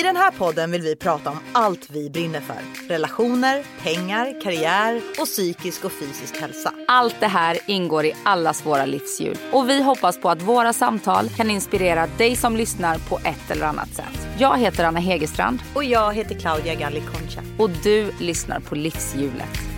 I den här podden vill vi prata om allt vi brinner för. Relationer, pengar, karriär och psykisk och fysisk hälsa. Allt det här ingår i allas våra livshjul och vi hoppas på att våra samtal kan inspirera dig som lyssnar på ett eller annat sätt. Jag heter Anna Hegerstrand Och jag heter Claudia Galli Concha. och du lyssnar på Livshjulet.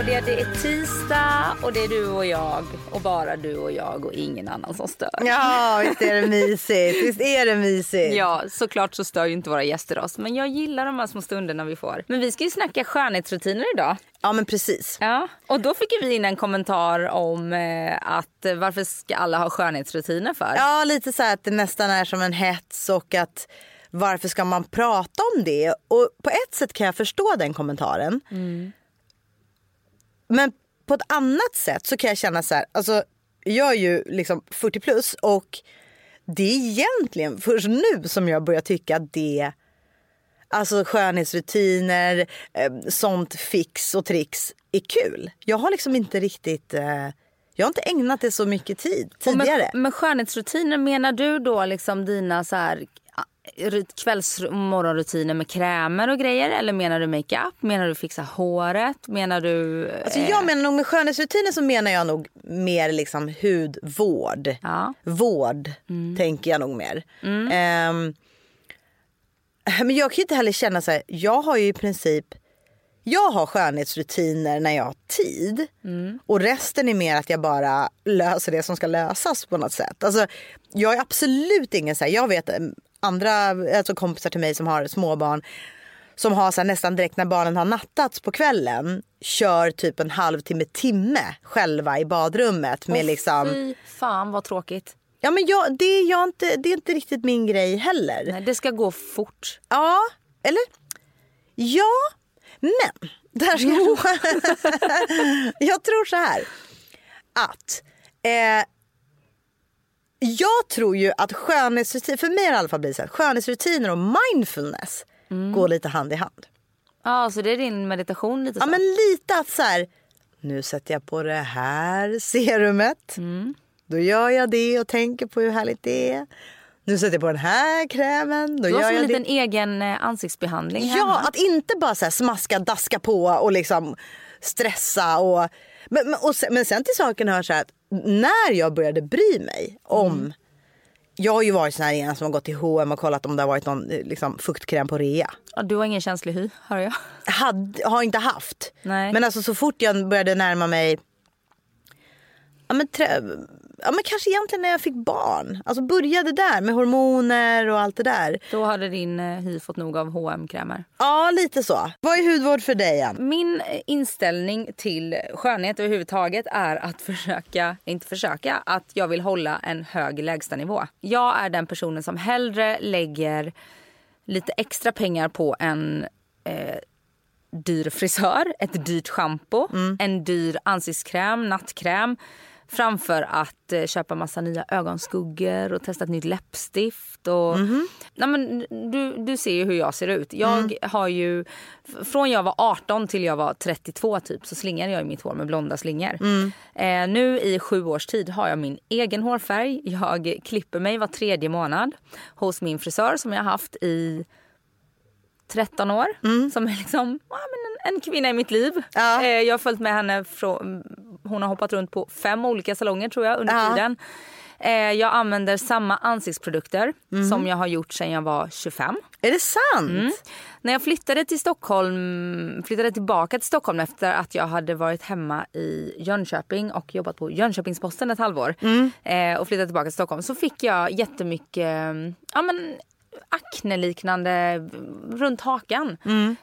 Claudia, det är tisdag och det är du och jag och bara du och jag och ingen annan som stör. Ja, visst är det mysigt. Visst är det mysigt. Ja, såklart så stör ju inte våra gäster oss. Men jag gillar de här små stunderna vi får. Men vi ska ju snacka skönhetsrutiner idag. Ja, men precis. Ja, och då fick vi in en kommentar om eh, att eh, varför ska alla ha skönhetsrutiner för? Ja, lite så att det nästan är som en hets och att varför ska man prata om det? Och på ett sätt kan jag förstå den kommentaren. Men på ett annat sätt så kan jag känna så här, alltså jag är ju liksom 40 plus och det är egentligen först nu som jag börjar tycka att det Alltså skönhetsrutiner, eh, sånt fix och tricks är kul. Jag har liksom inte riktigt, eh, jag har inte ägnat det så mycket tid Och med, tidigare. med skönhetsrutiner menar du då liksom dina så här kvälls och morgonrutiner med krämer och grejer? Eller menar du makeup? Menar du fixa håret? Menar du... eh, Alltså jag menar nog med skönhetsrutiner så menar jag nog mer liksom hudvård. Ja. Vård tänker jag nog mer. Ehm, men jag kan ju inte heller känna så här, jag har ju i princip jag har skönhetsrutiner när jag har tid och resten är mer att jag bara löser det som ska lösas på något sätt. Alltså, jag är absolut ingen så här, jag vet eh, andra alltså kompisar till mig som har småbarn som har så här, nästan direkt när barnen har nattats på kvällen kör typ en halvtimme, timme själva i badrummet med liksom Fy fan vad tråkigt. Ja men jag, det, är jag inte, det är inte riktigt min grej heller. Nej, det ska gå fort. Ja, eller? Ja, men. Där ska jag, jag tror så här. Att eh, jag tror ju att skönhetsrutiner, för mig har det i alla fall blivit så här, skönhetsrutiner och mindfulness går lite hand i hand. Ja, så det är din meditation lite så? Ja men lite att så här, nu sätter jag på det här serumet. Då gör jag det och tänker på hur härligt det är. Nu sätter jag på den här krämen. Då du har gör som en liten det. egen eh, ansiktsbehandling Ja, hemma. att inte bara så smaska, daska på och liksom stressa. Och, men, men, sen, men sen till saken hör så här att när jag började bry mig om Jag har ju varit sån här igen som har gått till H&M och kollat om det har varit någon eh, liksom, fuktkräm på rea. Ja, du har ingen känslig hy, hör jag. Hade, har inte haft. Nej. Men alltså så fort jag började närma mig Ja men, ja men kanske egentligen när jag fick barn. Alltså började där med hormoner och allt det där. Då hade din eh, hy fått nog av hm krämer Ja lite så. Vad är hudvård för dig Ann? Min eh, inställning till skönhet överhuvudtaget är att försöka, inte försöka, att jag vill hålla en hög lägstanivå. Jag är den personen som hellre lägger lite extra pengar på en eh, dyr frisör, ett dyrt schampo, en dyr ansiktskräm, nattkräm framför att eh, köpa massa nya ögonskuggor och testa ett nytt läppstift. Och, Nej, men, du, du ser ju hur jag ser ut. Jag har ju, från jag var 18 till jag var 32 typ så slingade jag i mitt hår med blonda slingor. Eh, nu i sju års tid har jag min egen hårfärg. Jag klipper mig var tredje månad hos min frisör som jag har haft i 13 år. Som är liksom ja, men en, en kvinna i mitt liv. Ja. Eh, jag har följt med henne från, hon har hoppat runt på fem olika salonger tror jag under Ja. tiden. Eh, jag använder samma ansiktsprodukter som jag har gjort sedan jag var 25. Är det sant? Mm. När jag flyttade till Stockholm, flyttade tillbaka till Stockholm efter att jag hade varit hemma i Jönköping och jobbat på Jönköpings-Posten ett halvår eh, och flyttade tillbaka till Stockholm så fick jag jättemycket ja, men, akneliknande runt hakan.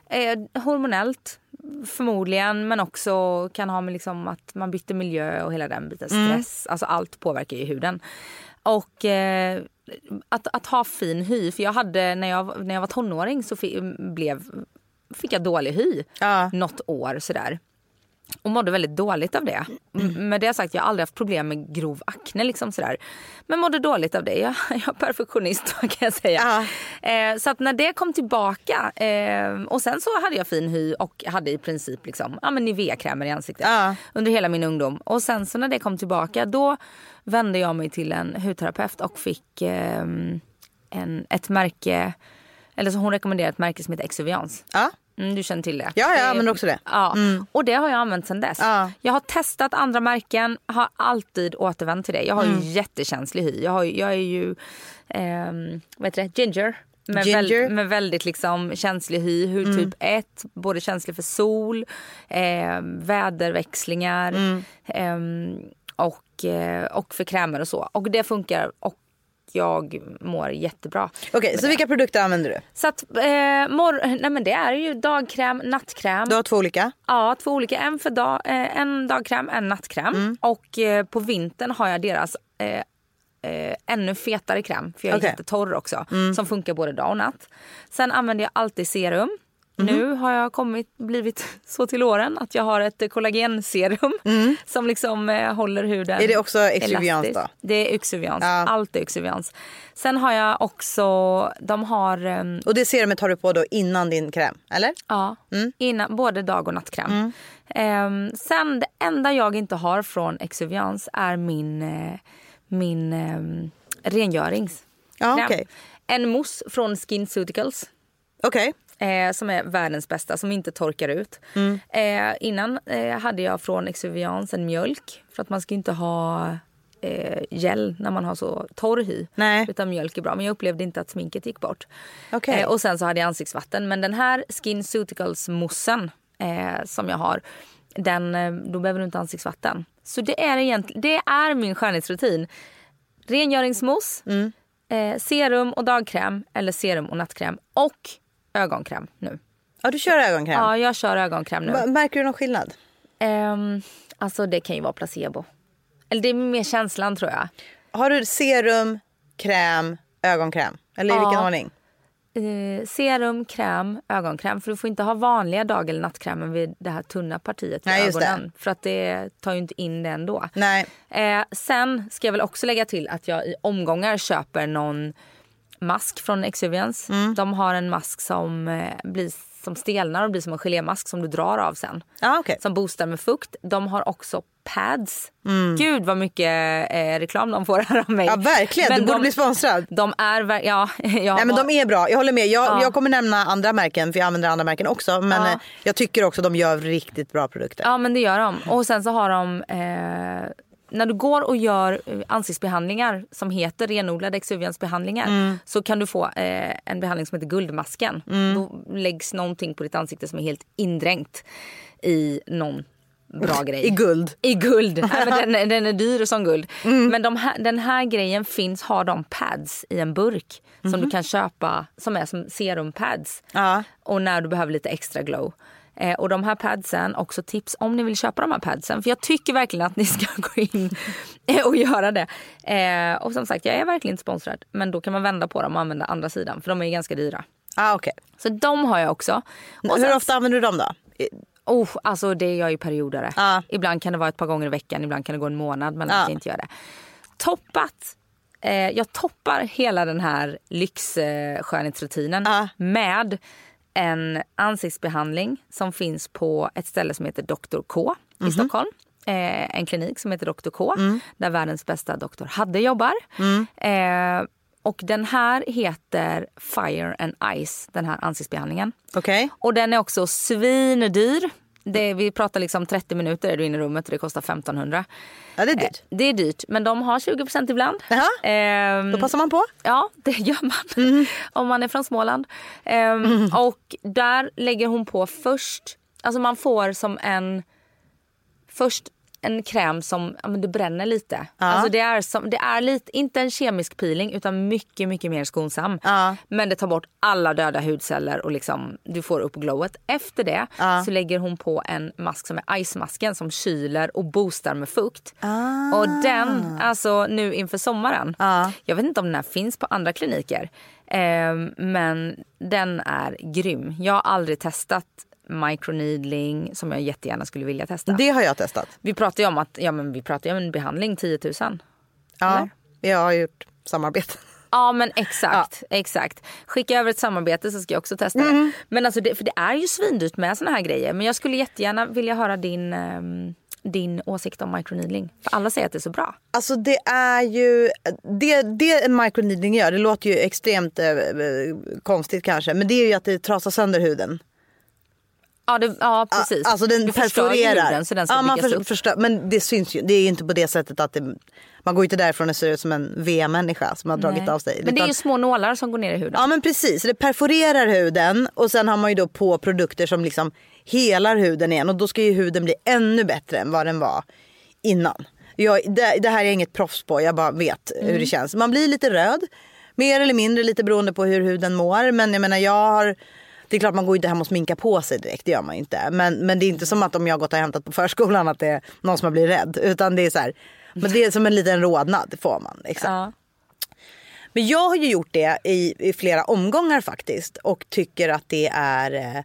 Eh, hormonellt förmodligen men också kan ha med liksom att man bytte miljö och hela den biten. Stress, alltså allt påverkar ju huden. Och eh, att, att ha fin hy, för jag hade när jag, när jag var tonåring så fi, blev fick jag dålig hy Ja. något år sådär. Och mådde väldigt dåligt av det. M- Med det sagt, jag har aldrig haft problem med grov akne. Liksom sådär. Men mådde dåligt av det. Jag, jag är perfektionist kan jag säga. Eh, så att när det kom tillbaka. Eh, och sen så hade jag fin hy och hade i princip liksom, ja, men Nivea-krämer i ansiktet. Ja. Under hela min ungdom. Och sen så när det kom tillbaka då vände jag mig till en hudterapeut och fick eh, en, ett märke. Eller så hon rekommenderade ett märke som heter Exuviance. Ja. Mm, du känner till det? Ja, jag använder också det. Ja, och det har jag använt sedan dess. Ja. Jag har testat andra märken, har alltid återvänt till det. Jag har Mm. ju jättekänslig hy. Jag, har, jag är ju, ehm, vad heter det, ginger. Med. Väl, med väldigt liksom känslig hy, Mm. hudtyp 1. Både känslig för sol, eh, väderväxlingar ehm, och, eh, och för krämer och så. Och det funkar och jag mår jättebra. Okej, med så det. vilka produkter använder du? Så att, eh, mor- nej men det är ju dagkräm, nattkräm. Du har två olika. Ja, två olika. En för dag, eh, en dagkräm, en nattkräm. Mm. Och eh, på vintern har jag deras eh, eh, ännu fetare kräm. För jag är Okej. jättetorr också. Mm. Som funkar både dag och natt. Sen använder jag alltid serum. Mhm. Nu har jag kommit, blivit så till åren att jag har ett eh, kollagenserum som liksom eh, håller huden Mm. Är det också elastisk. då? Det är Yxuvians. Ja. Allt är Yxuvians. Sen har jag också, de har ehm, Och det serumet tar du på då innan din kräm, eller? Ja, innan, både dag och nattkräm. Ehm, sen det enda jag inte har från Exuviance är min, eh, min um, rengörings. Ja, okej. En mousse från SkinCeuticals. Okej. Eh, som är världens bästa, som inte torkar ut. Eh, innan eh, hade jag från Exuviance en mjölk. För att man ska inte ha eh, gel när man har så torr hy. Nej. Utan mjölk är bra. Men jag upplevde inte att sminket gick bort. Okej. Eh, och sen så hade jag ansiktsvatten. Men den här SkinCeuticals moussen eh, som jag har. Den, då behöver du inte ansiktsvatten. Så det är, egentligen, det är min skönhetsrutin. Rengöringsmousse, Mm. serum och dagkräm. Eller serum och nattkräm. Och ögonkräm nu. Ja, du kör ögonkräm. Ja, jag kör ögonkräm nu. Va- Märker du någon skillnad? Ehm, alltså det kan ju vara placebo. Eller det är mer känslan tror jag. Har du serum, kräm, ögonkräm? Eller i Ja. vilken ordning? Eh, serum, kräm, ögonkräm. För du får inte ha vanliga dag eller nattkrämen vid det här tunna partiet i Nej, ögonen. För att det tar ju inte in det ändå. Nej. Eh, sen ska jag väl också lägga till att jag i omgångar köper någon mask från Exuviance. Mm. De har en mask som eh, blir som stelnar och blir som en gelémask som du drar av sen. Ja, okej. Som boostar med fukt. De har också pads. Gud vad mycket eh, reklam de får här av mig. Mm. Ja, verkligen. Men du borde de, bli sponsrad. De är ja, Nej men de är bra, jag håller med. Jag, Ja. jag kommer nämna andra märken för jag använder andra märken också. Men Ja. eh, jag tycker också de gör riktigt bra produkter. Ja men det gör de. Och sen så har de eh, när du går och gör eh, ansiktsbehandlingar som heter renodlade exuviansbehandlingar Mm. så kan du få eh, en behandling som heter guldmasken. Då läggs någonting på ditt ansikte som är helt indränkt i någon bra grej. I guld. I guld. Nej, men den, är- den är dyr som guld. Mm. Men de här, den här grejen finns, har de pads i en burk som du kan köpa som är som serumpads. Mhm. Ja. Och när du behöver lite extra glow. Eh, och de här padsen, också tips om ni vill köpa de här padsen. För jag tycker verkligen att ni ska gå in eh, och göra det. Eh, och som sagt, jag är verkligen inte sponsrad. Men då kan man vända på dem och använda andra sidan. För de är ganska dyra. Ah, okay. Så de har jag också. Och Hur sen- ofta använder du dem då? Oh, alltså det är jag i periodare. Ja. Ibland kan det vara ett par gånger i veckan, ibland kan det gå en månad Ja. att jag inte gör det. Toppat. Eh, jag toppar hela den här lyxskönhetsrutinen Ja. med en ansiktsbehandling som finns på ett ställe som heter Dr K Mhm. i Stockholm. Eh, en klinik som heter Dr K Mm. där världens bästa doktor Hadde jobbar. Eh, och den här heter Fire and Ice, den här ansiktsbehandlingen. Okej. Och den är också svindyr. Det, vi pratar liksom 30 minuter är du inne i rummet och det kostar 1500. Ja det är dyrt. Det är dyrt men de har 20% ibland. Jaha. Ehm, Då passar man på. Ja, det gör man. Mm. Om man är från Småland. Ehm, Och där lägger hon på först, alltså man får som en, först en kräm som ja, men det bränner lite. Alltså det är, som, det är lite, inte en kemisk peeling utan mycket, mycket mer skonsam. Ja. Men det tar bort alla döda hudceller och liksom, du får upp glowet. Efter det Ja. så lägger hon på en mask som är ice-masken som kyler och boostar med fukt. Ah. Och den, alltså nu inför sommaren. Ja. Jag vet inte om den här finns på andra kliniker. Ehm, men den är grym. Jag har aldrig testat microneedling som jag jättegärna skulle vilja testa. Det har jag testat. Vi pratar ju om att ja, men vi pratar ju om en behandling 10 000. Ja, Eller? jag har gjort samarbete. Ja men exakt, exakt. Skicka över ett samarbete så ska jag också testa Mm. det. Men alltså det, för det är ju svindyrt med såna här grejer. Men jag skulle jättegärna vilja höra din, ehm, din åsikt om microneedling. För alla säger att det är så bra. Alltså det är ju, det, det en microneedling gör, det låter ju extremt eh, eh, konstigt kanske, men det är ju att det trasar sönder huden. Ja, det, ja precis. Alltså den du perforerar. huden så den ska ja, man för, förstör, men det syns ju, det är ju inte på det sättet att det, man går inte därifrån och ser ut som en V-människa som har dragit Nej. av sig. Men det är Utan- ju små nålar som går ner i huden. Ja men precis, det perforerar huden och sen har man ju då på produkter som liksom helar huden igen och då ska ju huden bli ännu bättre än vad den var innan. Jag, det, det här är inget proffs på, jag bara vet hur det känns. Man blir lite röd, mer eller mindre lite beroende på hur huden mår. Men jag menar jag har, det är klart man går inte hem och sminkar på sig direkt, det gör man inte. Men, men det är inte som att om jag gått och hämtat på förskolan att det är någon som har blivit rädd. Utan det är så här, men det är som en liten rodnad får man. Liksom. Ja. Men jag har ju gjort det i, i flera omgångar faktiskt och tycker att det är...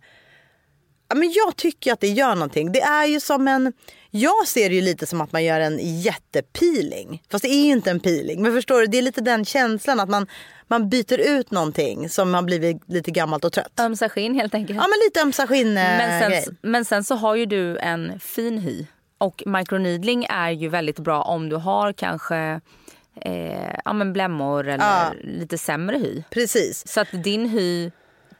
Men jag tycker att det gör någonting. Det är ju som en... Jag ser det ju lite som att man gör en jättepeeling. Fast det är ju inte en peeling. Men förstår du, det är lite den känslan att man, man byter ut någonting som har blivit lite gammalt och trött. Ömsa skinn helt enkelt. Ja men lite ömsa skinn Men sen, men sen så har ju du en fin hy. Och microneedling är ju väldigt bra om du har kanske eh, ja, men blämmor eller Ja. lite sämre hy. Precis. Så att din hy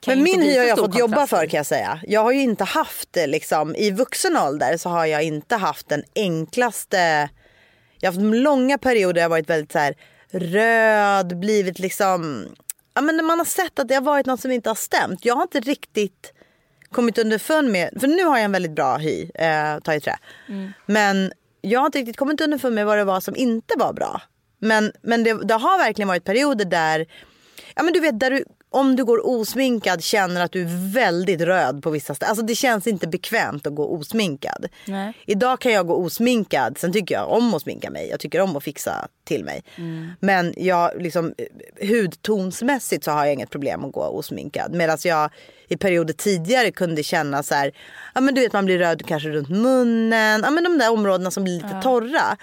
Men min hy har jag fått jobba för kan jag säga. Jag har ju inte haft det liksom, i vuxen ålder så har jag inte haft den enklaste. Jag har haft långa perioder jag varit väldigt så här röd, blivit liksom. Ja men när man har sett att det har varit något som inte har stämt. Jag har inte riktigt kommit underfund med, för nu har jag en väldigt bra hy, eh, ta i trä. Men jag har inte riktigt kommit underfund med vad det var som inte var bra. Men, men det, det har verkligen varit perioder där Ja men du vet där du, om du går osminkad känner att du är väldigt röd på vissa ställen. Alltså det känns inte bekvämt att gå osminkad. Nej. Idag kan jag gå osminkad. Sen tycker jag om att sminka mig. Jag tycker om att fixa till mig. Men jag liksom hudtonsmässigt så har jag inget problem att gå osminkad. Medan jag i perioder tidigare kunde känna så här. Ja men du vet man blir röd kanske runt munnen. Ja men de där områdena som blir lite torra.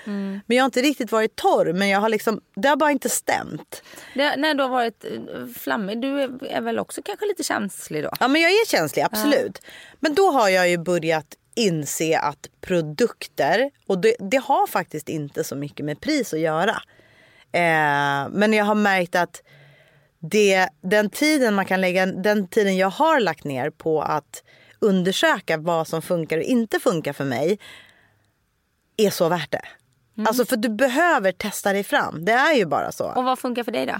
Men jag har inte riktigt varit torr. Men jag har liksom, det har bara inte stämt. Det, när du har varit eh, flammig, du är, är väl också kanske lite känslig då? Ja men jag är känslig, absolut. Men då har jag ju börjat inse att produkter, och det, det har faktiskt inte så mycket med pris att göra. Eh, men jag har märkt att det, den tiden man kan lägga, den tiden jag har lagt ner på att undersöka vad som funkar och inte funkar för mig är så värt det. Alltså för du behöver testa dig fram. Det är ju bara så. Och vad funkar för dig då?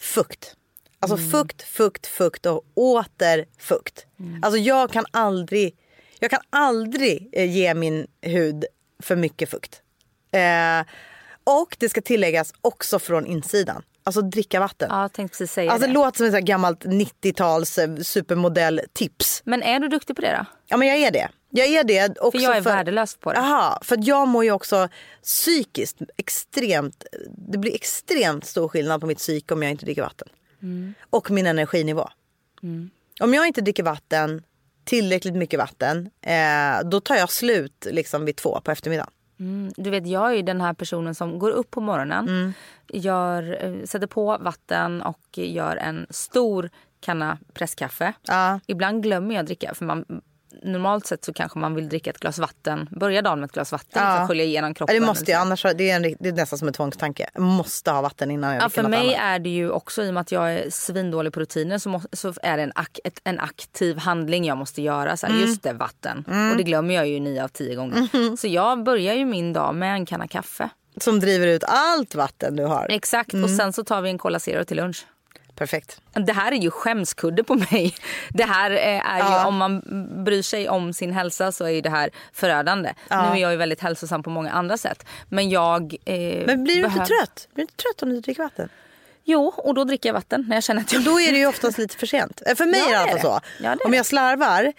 Fukt. Alltså fukt, fukt, fukt och åter fukt. Alltså jag kan aldrig, jag kan aldrig eh, ge min hud för mycket fukt. Eh, och det ska tilläggas också från insidan. Alltså dricka vatten. Ja, tänkte precis säga Alltså det. låter som ett gammalt 90-tals eh, supermodell tips. Men är du duktig på det då? Ja men jag är det. Jag är det också För jag är värdelös på det. Jaha, för jag mår ju också psykiskt extremt, det blir extremt stor skillnad på mitt psyke om jag inte dricker vatten. Mm. Och min energinivå. Om jag inte dricker vatten, tillräckligt mycket vatten, eh, då tar jag slut liksom vid två på eftermiddagen. Mm, Du vet, jag är den här personen som går upp på morgonen, Mm. gör, eh, sätter på vatten och gör en stor kanna presskaffe. Ja. Ibland glömmer jag dricka. För man, normalt sett så kanske man vill dricka ett glas vatten. Börja dagen med ett glas vatten Ja. för att skölja igenom kroppen. det måste jag, så. annars det är, en, det är nästan som en tvångstanke. Jag måste ha vatten innan jag Ja, för mig annat. är det ju också, i och med att jag är svindålig på rutiner, så, må, så är det en, ak, ett, en aktiv handling jag måste göra. Så här, Mm. Just det, vatten. Och det glömmer jag ju nio av tio gånger. Mm-hmm. Så jag börjar ju min dag med en kanna kaffe. Som driver ut allt vatten du har. Exakt, Mm. och sen så tar vi en Cola Zero till lunch. Perfekt. Det här är ju skämskudde på mig. Det här eh, är ju, Ja. om man bryr sig om sin hälsa så är ju det här förödande. Nu är jag ju väldigt hälsosam på många andra sätt. Men jag... Eh, Men blir du behöv- inte trött? Blir du inte trött om du dricker vatten? Jo, och då dricker jag vatten när jag känner att jag... Då är det ju oftast lite för sent. Eh, För mig Ja, är det fall så. Ja, det Om jag slarvar,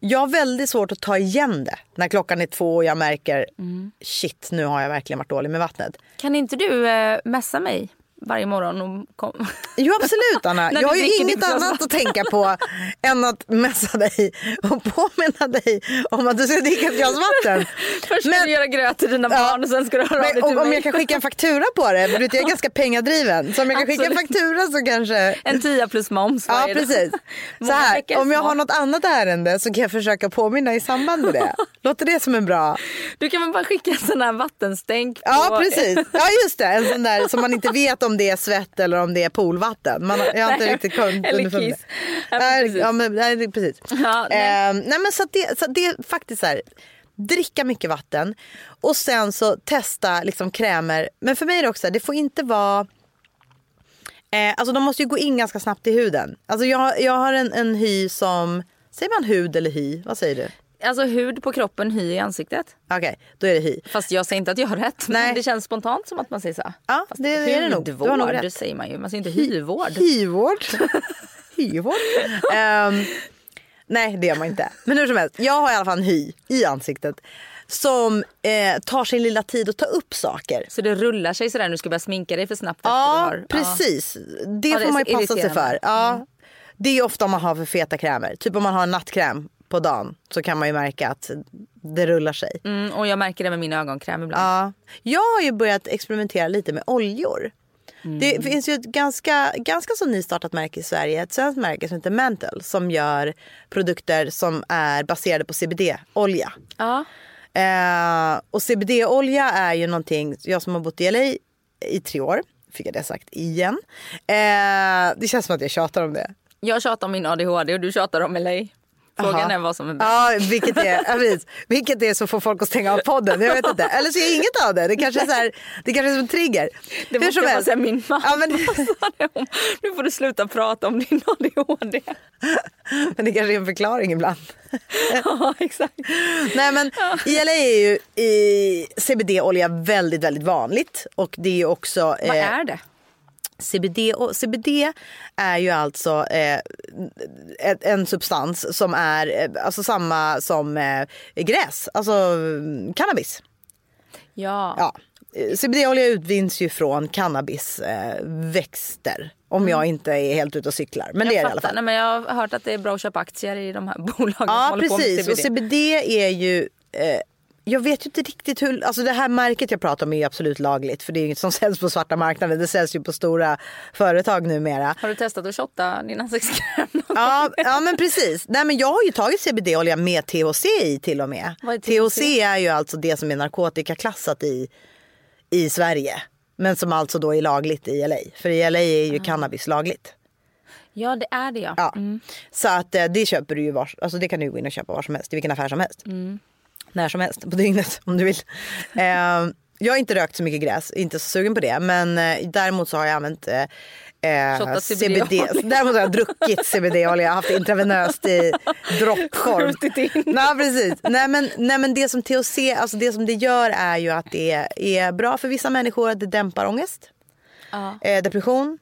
jag har väldigt svårt att ta igen det. När klockan är två och jag märker Mm. shit nu har jag verkligen varit dålig med vattnet. Kan inte du eh, messa mig varje morgon och kom... Jo absolut Anna. Jag har ju inget annat att tänka på än att messa dig och påminna dig om att du ska dricka ett glas vatten. Först ska Men- du göra gröt till dina Ja. barn och sen ska du höra av dig Men till om, om mig. jag kan skicka en faktura på det, för jag är ganska pengadriven. Så om jag kan skicka en Absolut. faktura så kanske... En tia plus moms Ja precis. Så här, om jag har något annat ärende så kan jag försöka påminna i samband med det. Låter det som en bra... Du kan väl bara skicka en sån här vattenstänk på... Ja precis. Ja just det. En sån där som man inte vet om det är svett eller om det är poolvatten. Man, jag har inte riktigt kommit eller kiss. Ja, precis. Ja, men, nej, precis. Ja, nej. Ehm, nej men så, det, så det är faktiskt så här. Dricka mycket vatten och sen så testa liksom krämer. Men för mig är det också, det får inte vara Eh, alltså de måste ju gå in ganska snabbt i huden. Alltså jag, jag har en, en hy som, säger man hud eller hy? Vad säger du? Alltså hud på kroppen, hy i ansiktet. Okej, då är det hy. Fast jag säger inte att jag har rätt. Nej. Men det känns spontant som att man säger så. Ja, Fast det, det är det nog. Du har nog rätt. säger man ju. Man säger inte hyvård. Hyvård. Hyvård. Ehm, nej, det gör man inte. Men hur som helst, jag har i alla fall en hy i ansiktet som eh, tar sin lilla tid att ta upp saker. Så det rullar sig sådär när du ska börja sminka dig för snabbt Ja, precis. Det Ja, det får man ju passa sig för. Ja. Det är ofta om man har för feta krämer. Typ om man har en nattkräm på dagen så kan man ju märka att det rullar sig. Mm, och jag märker det med min ögonkräm ibland. Ja. Jag har ju börjat experimentera lite med oljor. Det finns ju ett ganska, ganska så nystartat märke i Sverige, ett svenskt märke som heter Mantle som gör produkter som är baserade på CBD-olja. Ja. Eh, och CBD-olja är ju någonting, jag som har bott i LA i tre år, fick jag det sagt igen. Eh, det känns som att jag tjatar om det. Jag tjatar om min ADHD och du tjatar om LA. Frågan Jaha. är vad som är bäst. Ja, vilket är, ja, precis. vilket är så får folk att stänga av podden. Jag vet inte. Eller så är inget av det. Det kanske är, så här, det kanske är som en trigger. Det Hur som helst. min mamma Ja, men, sa det om. Nu får du sluta prata om din ADHD. men det kanske är en förklaring ibland. ja, exakt. Nej men i LA är ju CBD-olja väldigt, väldigt vanligt. Och det är också... Vad eh, är det? CBD, och CBD är ju alltså eh, en substans som är eh, alltså samma som eh, gräs, alltså mm, cannabis. Ja. Ja. Eh, CBD-olja utvinns ju från cannabisväxter. Eh, om jag inte är helt ute och cyklar. Men det är det i alla fall. Nej, men jag har hört att det är bra att köpa aktier i de här bolagen som Ja håller på med precis. CBD. Och CBD är ju eh, jag vet ju inte riktigt hur, alltså det här märket jag pratar om är ju absolut lagligt för det är ju inget som säljs på svarta marknaden. Det säljs ju på stora företag numera. Har du testat att shotta din ansiktskräm? Ja, ja men precis. Nej, men jag har ju tagit CBD-olja med THC i till och med. Är THC? THC är ju alltså det som är narkotikaklassat i, i Sverige. Men som alltså då är lagligt i LA. För i LA är ju cannabis lagligt. Ja det är det ja. Ja. Så att eh, det köper du ju var, alltså det kan du gå in och köpa var som helst, i vilken affär som helst. När som helst på dygnet om du vill. Eh, jag har inte rökt så mycket gräs, inte så sugen på det. Men eh, däremot så har jag använt eh, eh, CBD. CBD-olja. Däremot har jag druckit CBD-olja, jag har haft intravenöst i droppform. Nej precis. Nej men, nej men det som THC, alltså det som det gör är ju att det är bra för vissa människor det dämpar ångest Ja. eh, depression.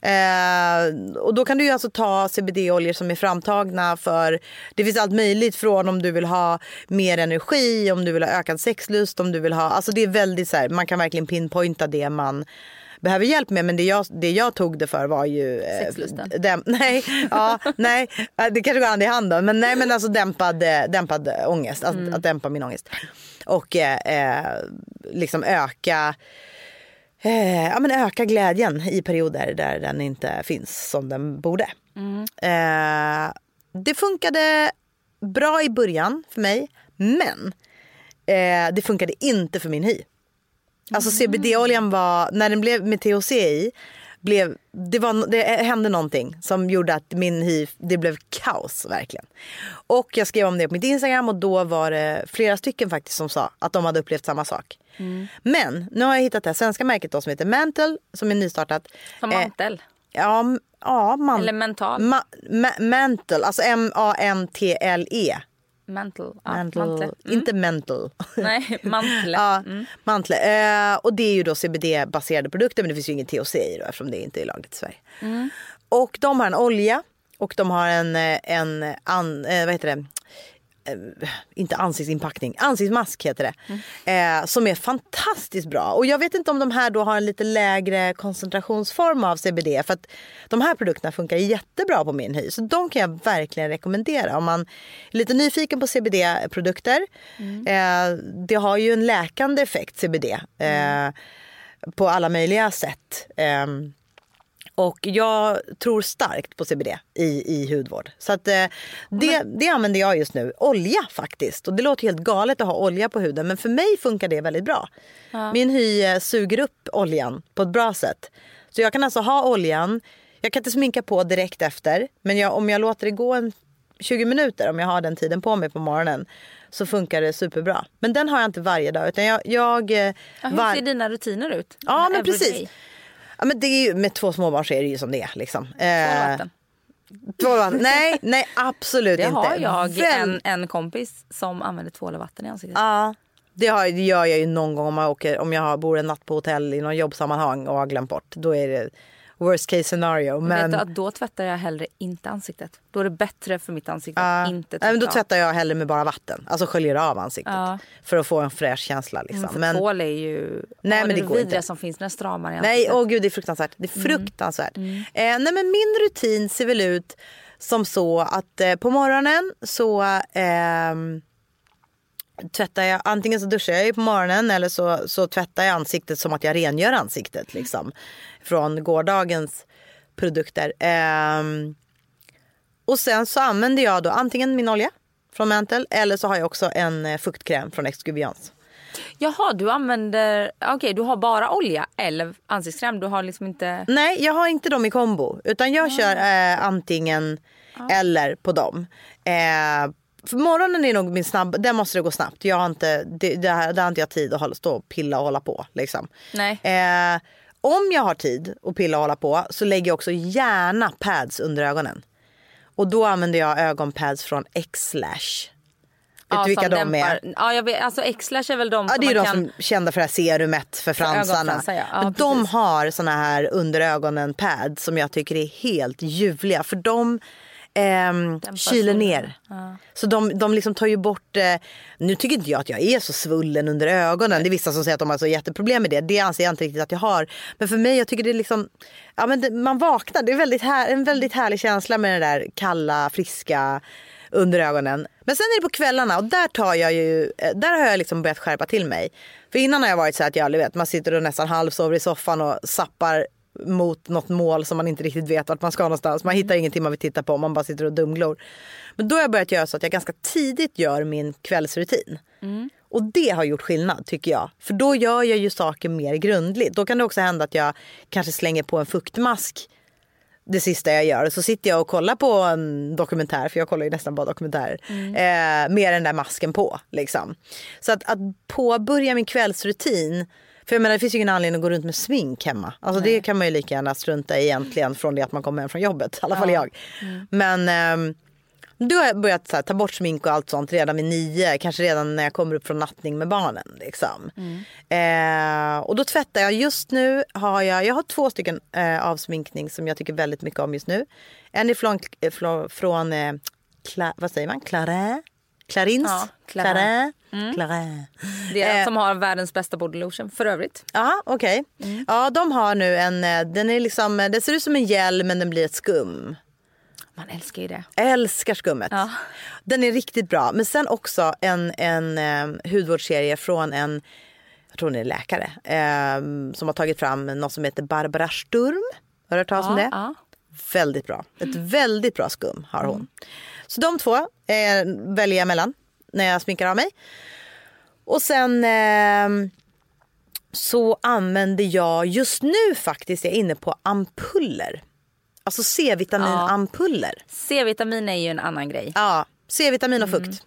Eh, och då kan du ju alltså ta CBD-oljor som är framtagna för det finns allt möjligt från om du vill ha mer energi, om du vill ha ökad sexlust, om du vill ha, alltså det är väldigt så här, man kan verkligen pinpointa det man behöver hjälp med men det jag, det jag tog det för var ju eh, Sexlusten. Däm, nej, ja, nej, eh, det kanske går hand i hand då. Men nej men alltså dämpad, eh, dämpad ångest, att, att dämpa min ångest. Och eh, liksom öka eh, ja, men öka glädjen i perioder där den inte finns som den borde. Eh, det funkade bra i början för mig, men eh, det funkade inte för min hy. Alltså CBD-oljan var, när den blev med THC i, blev, det, var, det hände någonting som gjorde att min hy, det blev kaos verkligen. Och jag skrev om det på mitt Instagram och då var det flera stycken faktiskt som sa att de hade upplevt samma sak. Men nu har jag hittat det här svenska märket då som heter Mantle som är nystartat. Som Eh, mantel. Ja, m- ja man, Eller mental. Ma, ma, mantle, alltså M-A-N-T-L-E. Mantle. Ja, Mantle. mantle. Mm. Inte mental. Nej, mantle. Ja, Mm. mantle. Eh, och det är ju då CBD-baserade produkter men det finns ju inget THC i då eftersom det inte är lagligt i Sverige. Mm. Och de har en olja och de har en, eh, en an, eh, vad heter det? Eh, inte ansiktsinpackning, ansiktsmask heter det. Eh, som är fantastiskt bra. Och jag vet inte om de här då har en lite lägre koncentrationsform av CBD. För att de här produkterna funkar jättebra på min hy. Så de kan jag verkligen rekommendera om man är lite nyfiken på CBD-produkter. Eh, det har ju en läkande effekt CBD. Eh, på alla möjliga sätt. Ehm, och jag tror starkt på CBD i, i hudvård. Så att, eh, det, det använder jag just nu. Olja faktiskt. Och det låter helt galet att ha olja på huden. Men för mig funkar det väldigt bra. Min hy eh, suger upp oljan på ett bra sätt. Så jag kan alltså ha oljan. Jag kan inte sminka på direkt efter. Men jag, om jag låter det gå en 20 minuter, om jag har den tiden på mig på morgonen. Så funkar det superbra. Men den har jag inte varje dag. Utan jag, jag, eh, Ja, hur var- ser dina rutiner ut? Ja men precis. Ja, men det är ju, med två småbarn så är det ju som det är. Liksom. Två Eh, vatten. Nej, nej absolut Det inte. har jag Väl- en, en kompis som använder tvål och vatten i ansiktet. Ja, det, har, det gör jag ju någon gång om jag, åker, om jag bor en natt på hotell i någon jobbsammanhang och har glömt bort. Då är det worst case scenario. Men... Vet du då tvättar jag hellre inte ansiktet. Då är det bättre för mitt ansikte Ja. att inte tvätta Nej, men då tvättar jag hellre med bara vatten. Alltså sköljer av ansiktet. Ja. För att få en fräsch känsla. Liksom. Mm, För men, tvål är ju Nej, ja, men det går vidriga som finns när det stramar i Nej, åh gud det är fruktansvärt. Det är fruktansvärt. Eh, nej men min rutin ser väl ut som så att eh, på morgonen så ehm, tvättar jag, antingen så duschar jag ju på morgonen eller så, så tvättar jag ansiktet som att jag rengör ansiktet liksom. Från gårdagens produkter. Ehm, och sen så använder jag då antingen min olja från Mantle eller så har jag också en eh, fuktkräm från Exguviance. Jaha, du använder... Okej, du har bara olja eller ansiktskräm. Du har liksom inte... Nej, jag har inte dem i kombo. Utan jag kör eh, antingen eller på dem. Eh, för morgonen är nog min snabb, där måste det gå snabbt. Jag har inte, det, det, här, där har inte jag tid att hålla, stå och pilla och hålla på. Liksom. Nej. Eh, om jag har tid att pilla och hålla på så lägger jag också gärna pads under ögonen. Och då använder jag ögonpads från X-Lash. Vet du vilka de dämpar- är? Ja, jag vet, alltså X-lash är väl de Ja, som det är de kan... som är kända för det här serumet för fransarna. ögonfransar, ja. Ja, Men de har såna här under ögonen pads som jag tycker är helt ljuvliga. För de ehm, kyler ner. Så de, de liksom tar ju bort, eh, nu tycker inte jag att jag är så svullen under ögonen. Det är vissa som säger att de har så jätteproblem med det. Det anser jag inte riktigt att jag har. Men för mig, jag tycker det är liksom, ja men det, man vaknar. Det är väldigt här, en väldigt härlig känsla med det där kalla, friska under ögonen. Men sen är det på kvällarna och där tar jag ju, eh, där har jag liksom börjat skärpa till mig. För innan har jag varit så att jag, vet, man sitter och nästan halvsover i soffan och sappar mot något mål som man inte riktigt vet vart man ska någonstans. Man hittar ingenting man vill titta på, man bara sitter och dumglor. Men då har jag börjat göra så att jag ganska tidigt gör min kvällsrutin. Och det har gjort skillnad tycker jag. För då gör jag ju saker mer grundligt. Då kan det också hända att jag kanske slänger på en fuktmask det sista jag gör. Så sitter jag och kollar på en dokumentär, för jag kollar ju nästan bara dokumentärer. Eh, med den där masken på. Liksom. Så att, att påbörja min kvällsrutin. För jag menar det finns ju ingen anledning att gå runt med smink hemma. Alltså det kan man ju lika gärna strunta i egentligen från det att man kommer hem från jobbet. I alla fall jag. Men ehm, då har börjat här, ta bort smink och allt sånt redan vid nio. Kanske redan när jag kommer upp från nattning med barnen. Liksom. Eh, och då tvättar jag. Just nu har jag, jag har två stycken eh, avsminkning som jag tycker väldigt mycket om just nu. En är från, eh, från eh, Cla, vad säger man? Clarin? Clarins? Ja, Clarin. Clarin. Clarin. Det är Eh. som har världens bästa body lotion för övrigt. Ja, okej. Ja, de har nu en, eh, den är liksom, den ser ut som en gel men den blir ett skum. Man älskar ju det. Älskar skummet. Ja. Den är riktigt bra. Men sen också en, en eh, hudvårdsserie från en, jag tror hon är läkare, eh, som har tagit fram något som heter Barbara Sturm. Har du hört talas om Ja, det? ja. Väldigt bra. Ett väldigt bra skum har hon. Så de två eh, väljer jag mellan när jag sminkar av mig. Och sen eh, så använder jag, just nu faktiskt, jag är inne på ampuller. Alltså C-vitaminampuller. C-vitamin är ju en annan grej. Ja, C-vitamin och fukt. Mm.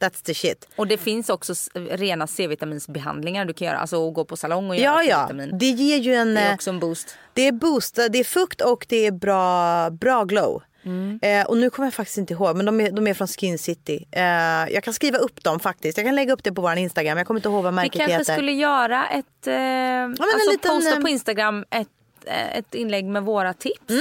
That's the shit. Och det finns också rena C-vitaminsbehandlingar du kan göra. Alltså gå på salong och Ja, göra ja. C-vitamin. Det ger ju en... Det är eh, också en boost. Det är boost, det är fukt och det är bra, bra glow. Mm. Eh, och nu kommer jag faktiskt inte ihåg, men de är, de är från Skin City. Eh, jag kan skriva upp dem faktiskt. Jag kan lägga upp det på vår Instagram. Jag kommer inte ihåg vad Vi märket kanske heter. skulle göra ett... Eh, en alltså liten, posta eh, på Instagram ett, eh, ett inlägg med våra tips.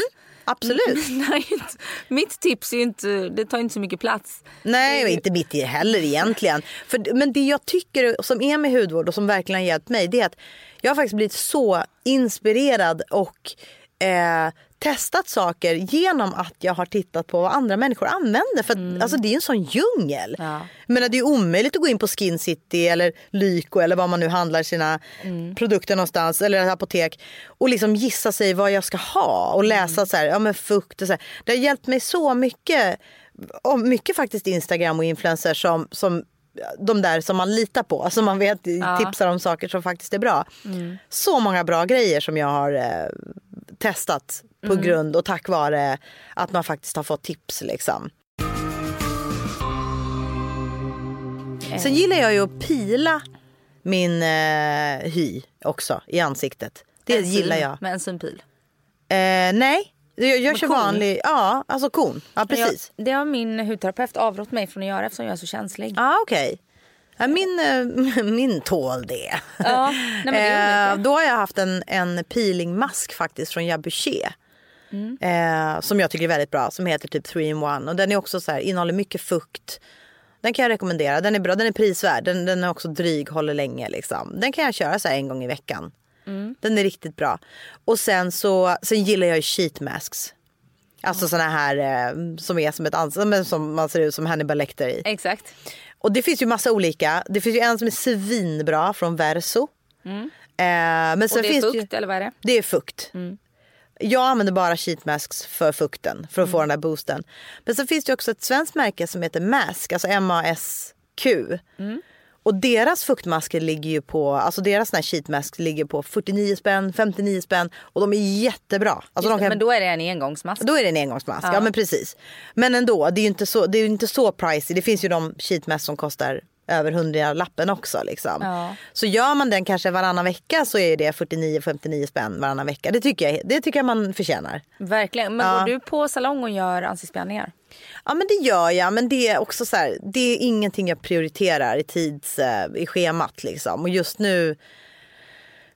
absolut. Nej, inte- mitt tips är ju inte, det tar inte så mycket plats. Nej, inte mitt heller egentligen. För, men det jag tycker som är med hudvård och som verkligen har hjälpt mig det är att jag har faktiskt blivit så inspirerad och eh, testat saker genom att jag har tittat på vad andra människor använder. För att, alltså, det är en sån djungel. Ja. Men det är omöjligt att gå in på Skin City eller Lyko eller var man nu handlar sina produkter någonstans eller apotek och liksom gissa sig vad jag ska ha och läsa så här, ja men fukt och så här. Det har hjälpt mig så mycket och mycket faktiskt Instagram och influencers som, som de där som man litar på, alltså man vet tipsar om saker som faktiskt är bra. Så många bra grejer som jag har eh, testat på grund och tack vare att man faktiskt har fått tips liksom. Sen gillar jag ju att pila min eh, hy också i ansiktet. Det Enzym gillar jag. Med enzymepil. Eh, nej, jag, jag kör kon? vanlig, ja alltså kon. Ja precis. Jag, det har min hudterapeut avrått mig från att göra eftersom jag är så känslig. Ja ah, okej. Ja, min, eh, min tål det. Ja, nej, men det är Eh, då har jag haft en, en peelingmask faktiskt från Jabuché. Mm. Eh, som jag tycker är väldigt bra. Som heter typ 3 in 1. Och den är också så här, innehåller mycket fukt. Den kan jag rekommendera. Den är bra, den är prisvärd. Den, den är också dryg, håller länge liksom. Den kan jag köra så en gång i veckan. Mm. Den är riktigt bra. Och sen så sen gillar jag ju sheet masks. Alltså såna här eh, som är som ett ansikte, som man ser ut som Hannibal Lecter i. Exakt. Och det finns ju massa olika. Det finns ju en som är svinbra från Verso. Eh, men Och sen det är finns fukt ju, eller vad är det? det är fukt. Jag använder bara sheet masks för fukten, för att få den där boosten. Men sen finns det också ett svenskt märke som heter Mask, alltså M-A-S-Q. Och deras fuktmasker ligger ju på, alltså deras såna här sheet masks ligger på 49 spänn, 59 spänn och de är jättebra. Alltså de kan, Men då är det en engångsmask. då är det en engångsmask, ja. men precis. Men ändå, det är ju inte så, det är inte så pricey. Det finns ju de sheetmasks som kostar över 100 lappen också. Liksom. Ja. Så gör man den kanske varannan vecka så är det 49-59 spänn varannan vecka. Det tycker, jag, det tycker jag man förtjänar. Verkligen. Men Ja. går du på salong och gör ansiktsbehandlingar? Ja men det gör jag men det är också så här, det är ingenting jag prioriterar i tids, eh, i schemat liksom. Och just nu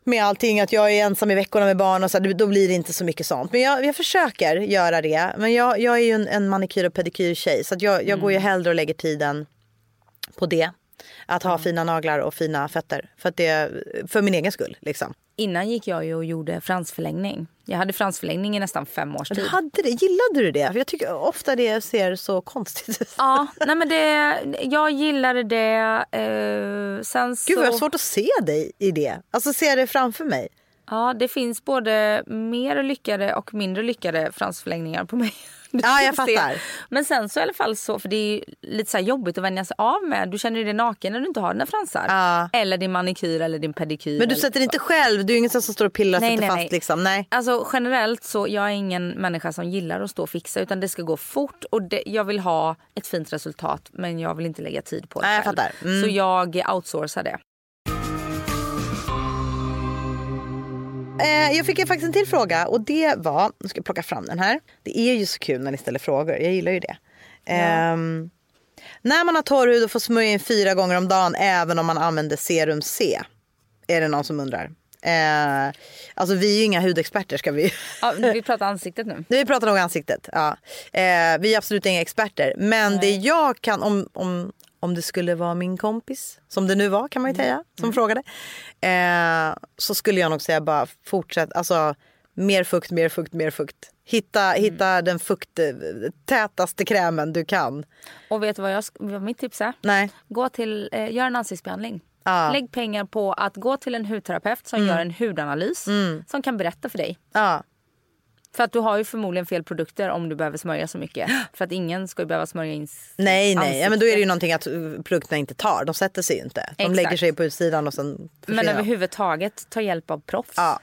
med allting att jag är ensam i veckorna med barn och så här, då blir det inte så mycket sånt. Men jag, jag försöker göra det. Men jag, jag är ju en, en manikyr och pedikyrtjej så att jag, jag går ju hellre och lägger tiden på det. Att ha fina naglar och fina fötter. För, det, för min egen skull liksom. Innan gick jag ju och gjorde fransförlängning. Jag hade fransförlängning i nästan fem års tid. hade det, gillade du det? För jag tycker ofta det ser så konstigt ut. Ja, nej men det, jag gillade det. Eh, sen så, Gud vad jag har svårt att se dig i det. Alltså se det framför mig. Ja, det finns både mer lyckade och mindre lyckade fransförlängningar på mig. Ja, jag fattar. Men sen så i alla fall så, för det är lite så här jobbigt att vänja sig av med. Du känner dig naken när du inte har dina fransar. Ja. Eller din manikyr eller din pedikyr. Men du sätter inte själv, du är ingen som står och pillar och Nej, sätter nej, fast nej. liksom. Nej. Alltså generellt så jag är ingen människa som gillar att stå och fixa utan det ska gå fort och det, jag vill ha ett fint resultat men jag vill inte lägga tid på det Nej, själv. Mm. Så jag outsourcar det. Eh, jag fick faktiskt en till fråga och det var, nu ska jag plocka fram den här. Det är ju så kul när ni ställer frågor, jag gillar ju det. Ehm, när man har torr hud och får smörja in fyra gånger om dagen även om man använder serum C. Är det någon som undrar. Eh, alltså vi är ju inga hudexperter ska vi Ja, vi pratar ansiktet nu. Vi pratar nog ansiktet. Ja. Eh, vi är absolut inga experter. Men det jag kan, om, om, om det skulle vara min kompis, som det nu var kan man ju säga, som frågade. Eh, så skulle jag nog säga bara fortsätt, alltså mer fukt, mer fukt, mer fukt. Hitta, hitta den fukt, tätaste krämen du kan. Och vet du vad, jag, vad mitt tips är? Nej. Gå till, eh, gör en ansiktsbehandling. Ja. Lägg pengar på att gå till en hudterapeut som gör en hudanalys som kan berätta för dig. Ja. För att du har ju förmodligen fel produkter om du behöver smörja så mycket. För att ingen ska ju behöva smörja in Nej, nej. Ja, men då är det ju någonting att uh, produkterna inte tar. De sätter sig ju inte. De Exakt. lägger sig på utsidan och sen Men försvinner överhuvudtaget ta hjälp av proffs. Ja.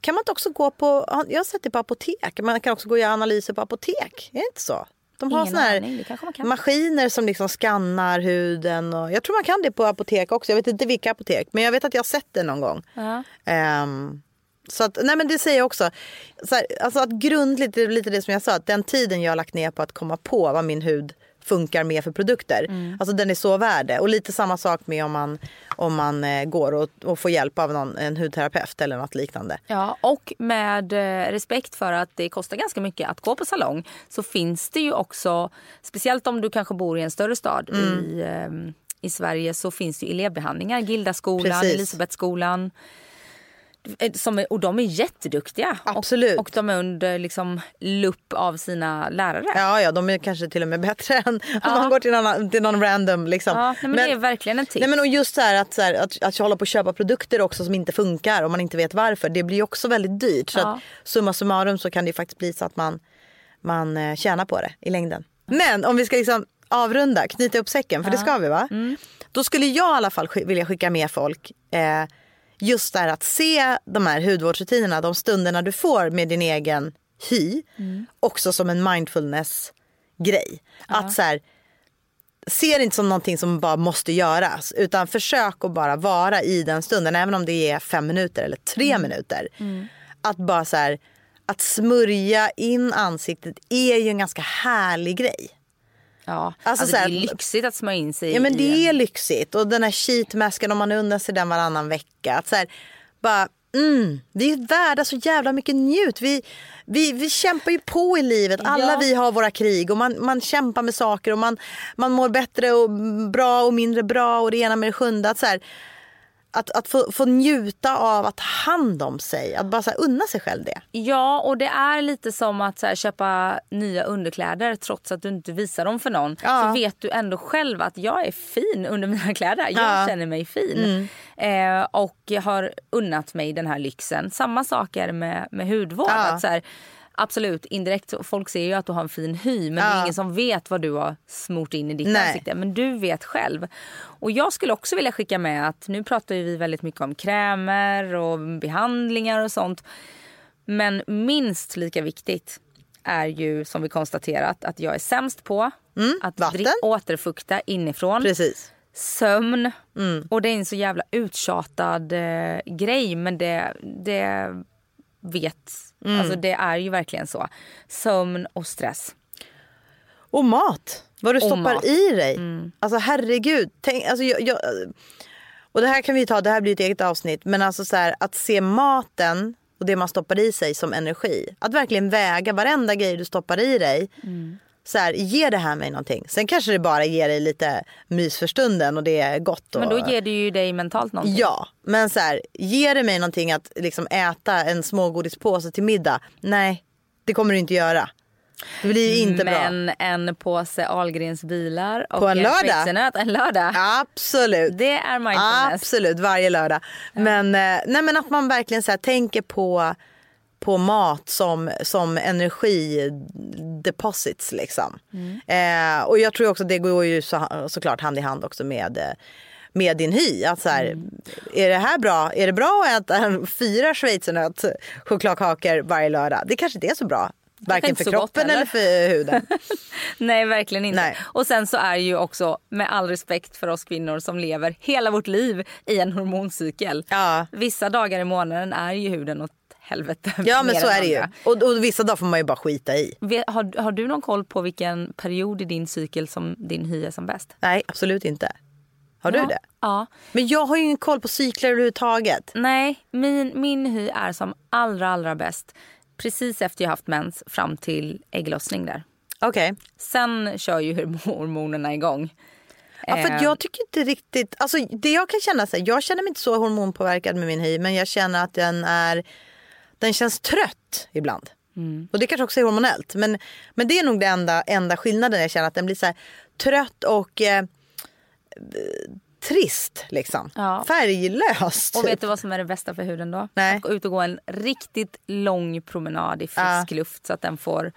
Kan man inte också gå på, jag har sett det på apotek, man kan också gå och göra analyser på apotek. Är det inte så? De har såna här maskiner som liksom skannar huden. Och, jag tror man kan det på apotek också. Jag vet inte vilka apotek. Men jag vet att jag har sett det någon gång. Ja. Ehm, så att, nej men det säger jag också. Så här, alltså att grundligt, det är lite det som jag sa. Att den tiden jag har lagt ner på att komma på vad min hud funkar mer för produkter. Alltså den är så värd det. Och lite samma sak med om man, om man eh, går och, och får hjälp av någon, en hudterapeut eller något liknande. Ja, och med eh, respekt för att det kostar ganska mycket att gå på salong så finns det ju också, speciellt om du kanske bor i en större stad Mm. i, eh, i Sverige så finns det ju elevbehandlingar. Gildaskolan. Elisabethskolan. Eh, Som är, och de är jätteduktiga. Absolut. Och, och de är under liksom, lupp av sina lärare. Ja, ja, de är kanske till och med bättre än om man går till någon, till någon random. Liksom. Ja, nej, men det är verkligen ett tips. Nej, men och just så här att, så här, att, att jag håller på att köpa produkter också som inte funkar och man inte vet varför. Det blir också väldigt dyrt. Så Ja. att, summa summarum så kan det faktiskt bli så att man, man eh, tjänar på det i längden. Men om vi ska liksom avrunda, knyta upp säcken, för det ska vi va? Mm. Då skulle jag i alla fall vilja skicka med folk eh, just där att se de här hudvårdsrutinerna, de stunderna du får med din egen hy, Mm. också som en mindfulness-grej. Att så här, se det inte som någonting som bara måste göras utan försök att bara vara i den stunden även om det är fem minuter eller tre Mm. minuter. Att bara så här, att smörja in ansiktet är ju en ganska härlig grej. Ja. alltså Alltså, här- det är lyxigt att smörja in sig Ja men det är lyxigt och den här sheetmasken om man undrar sig den varannan vecka. Att så här, bara, mm, vi är värda så jävla mycket njut. Vi, vi, vi kämpar ju på i livet. Alla Ja. vi har våra krig och man, man kämpar med saker och man, man mår bättre och bra och mindre bra och det ena med det sjunde. Att, så här, att, att få, få njuta av att ta hand om sig. Att bara så här, unna sig själv det. Ja, och det är lite som att här, köpa nya underkläder trots att du inte visar dem för någon. Ja. Så vet du ändå själv att jag är fin under mina kläder. Jag Ja. känner mig fin. Eh, och jag har unnat mig den här lyxen. Samma sak är det med, med hudvård. Ja. Att så här, absolut, indirekt, folk ser ju att du har en fin hy men det är Ja. ingen som vet vad du har smort in i ditt Nej. ansikte. Men du vet själv. Och jag skulle också vilja skicka med att nu pratar vi väldigt mycket om krämer och behandlingar och sånt. Men minst lika viktigt är ju som vi konstaterat att jag är sämst på att Mm, vatten. dri- återfukta inifrån. Precis. Sömn. Mm. Och det är en så jävla uttjatad eh, grej men det, det vet, Mm. alltså det är ju verkligen så. Sömn och stress. Och mat. Vad du Och stoppar mat. i dig. Alltså herregud. Tänk, alltså, jag, jag, och det här kan vi ta, det här blir ett eget avsnitt. Men alltså så här, att se maten och det man stoppar i sig som energi. Att verkligen väga varenda grej du stoppar i dig. Så här, ger det här mig någonting? Sen kanske det bara ger dig lite mys för stunden och det är gott. Och, Men då ger det ju dig mentalt någonting. Ja, men så här, ger det mig någonting att liksom äta en smågodispåse till middag? Nej, det kommer du inte göra. Det blir ju inte bra. Men en påse Ahlgrens bilar och På en lördag? schweizernöt en lördag. Absolut. Det är mindfulness. Absolut, varje lördag. Men, eh, nej, men att man verkligen så här, tänker på, på mat som, som energideposits. Liksom. Eh, och jag tror också att det går ju så, såklart hand i hand också med, med din hy. Att så här, Är det här bra? Är det bra att äta fyra schweizernöt chokladkakor varje lördag? Det kanske inte är så bra. Varken för kroppen eller för huden. Nej, verkligen inte. Nej. Och sen så är ju också, med all respekt för oss kvinnor som lever hela vårt liv i en hormoncykel. Ja. Vissa dagar i månaden är ju huden åt helvete. Ja men så är det ju. Och, och vissa dagar får man ju bara skita i. Har, har du någon koll på vilken period i din cykel som din hy är som bäst? Nej absolut inte. Har du ja. det? Ja. Men jag har ju ingen koll på cykler överhuvudtaget. Nej, min, min hy är som allra, allra bäst precis efter jag haft mens fram till ägglossning där. Okej. Sen kör ju hormonerna igång. Ja, för Eh, jag tycker inte riktigt, alltså det jag kan känna så här, jag känner mig inte så hormonpåverkad med min hy men jag känner att den är, den känns trött ibland. Och det kanske också är hormonellt men, men det är nog den enda, enda skillnaden jag känner att den blir så här trött och eh, trist liksom. Ja. Färglös. Och typ. vet du vad som är det bästa för huden då? Nej. Att gå ut och gå en riktigt lång promenad i frisk Ja. luft så att den får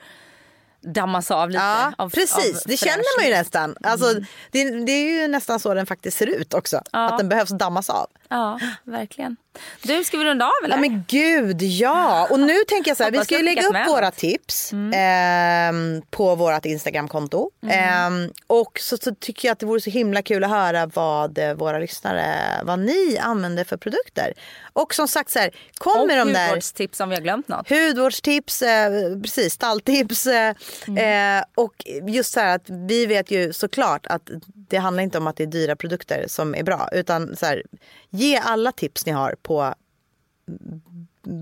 dammas av lite. Ja, av, precis. av det känner man ju nästan. Alltså, det, det är ju nästan så den faktiskt ser ut också. Att den behövs dammas av. Ja, verkligen. Du, ska vi runda av eller? Ja men gud ja! Och nu tänker jag så här, vi ska ju lägga upp våra tips ehm, på vårt Instagramkonto. Ehm, och så, så tycker jag att det vore så himla kul att höra vad eh, våra lyssnare, vad ni använder för produkter. Och som sagt så här, och kommer de där hudvårdstips om vi har glömt något. hudvårdstips, eh, precis, stalltips, eh, Eh, och just så här att vi vet ju såklart att det handlar inte om att det är dyra produkter som är bra. Utan så här, ge alla tips ni har på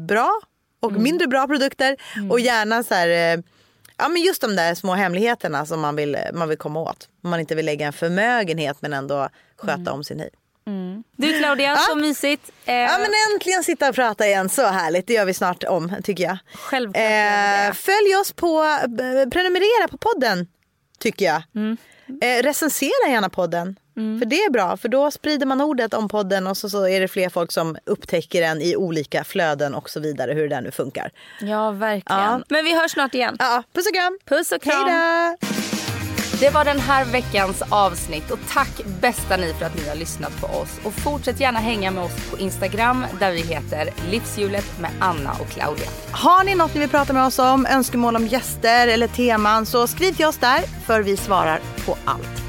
bra och mindre bra produkter. Och gärna så här, eh, ja men just de där små hemligheterna som man vill, man vill komma åt. Om man inte vill lägga en förmögenhet men ändå sköta om sin hy. Du Claudia, så mysigt. Eh, Ja men äntligen sitta och prata igen, så härligt. Det gör vi snart om tycker jag. Självklart Eh, följ oss på, eh, prenumerera på podden tycker jag. Mm. Eh, recensera gärna podden. För det är bra, för då sprider man ordet om podden och så, så är det fler folk som upptäcker den i olika flöden och så vidare, hur det där nu funkar. Ja, verkligen. Ja. Men vi hörs snart igen. Ja, puss och kram! Puss och kram. Hej då! Det var den här veckans avsnitt och tack bästa ni för att ni har lyssnat på oss. Och fortsätt gärna hänga med oss på Instagram där vi heter Livshjulet med Anna och Claudia. Har ni något ni vill prata med oss om, önskemål om gäster eller teman så skriv till oss där för vi svarar på allt.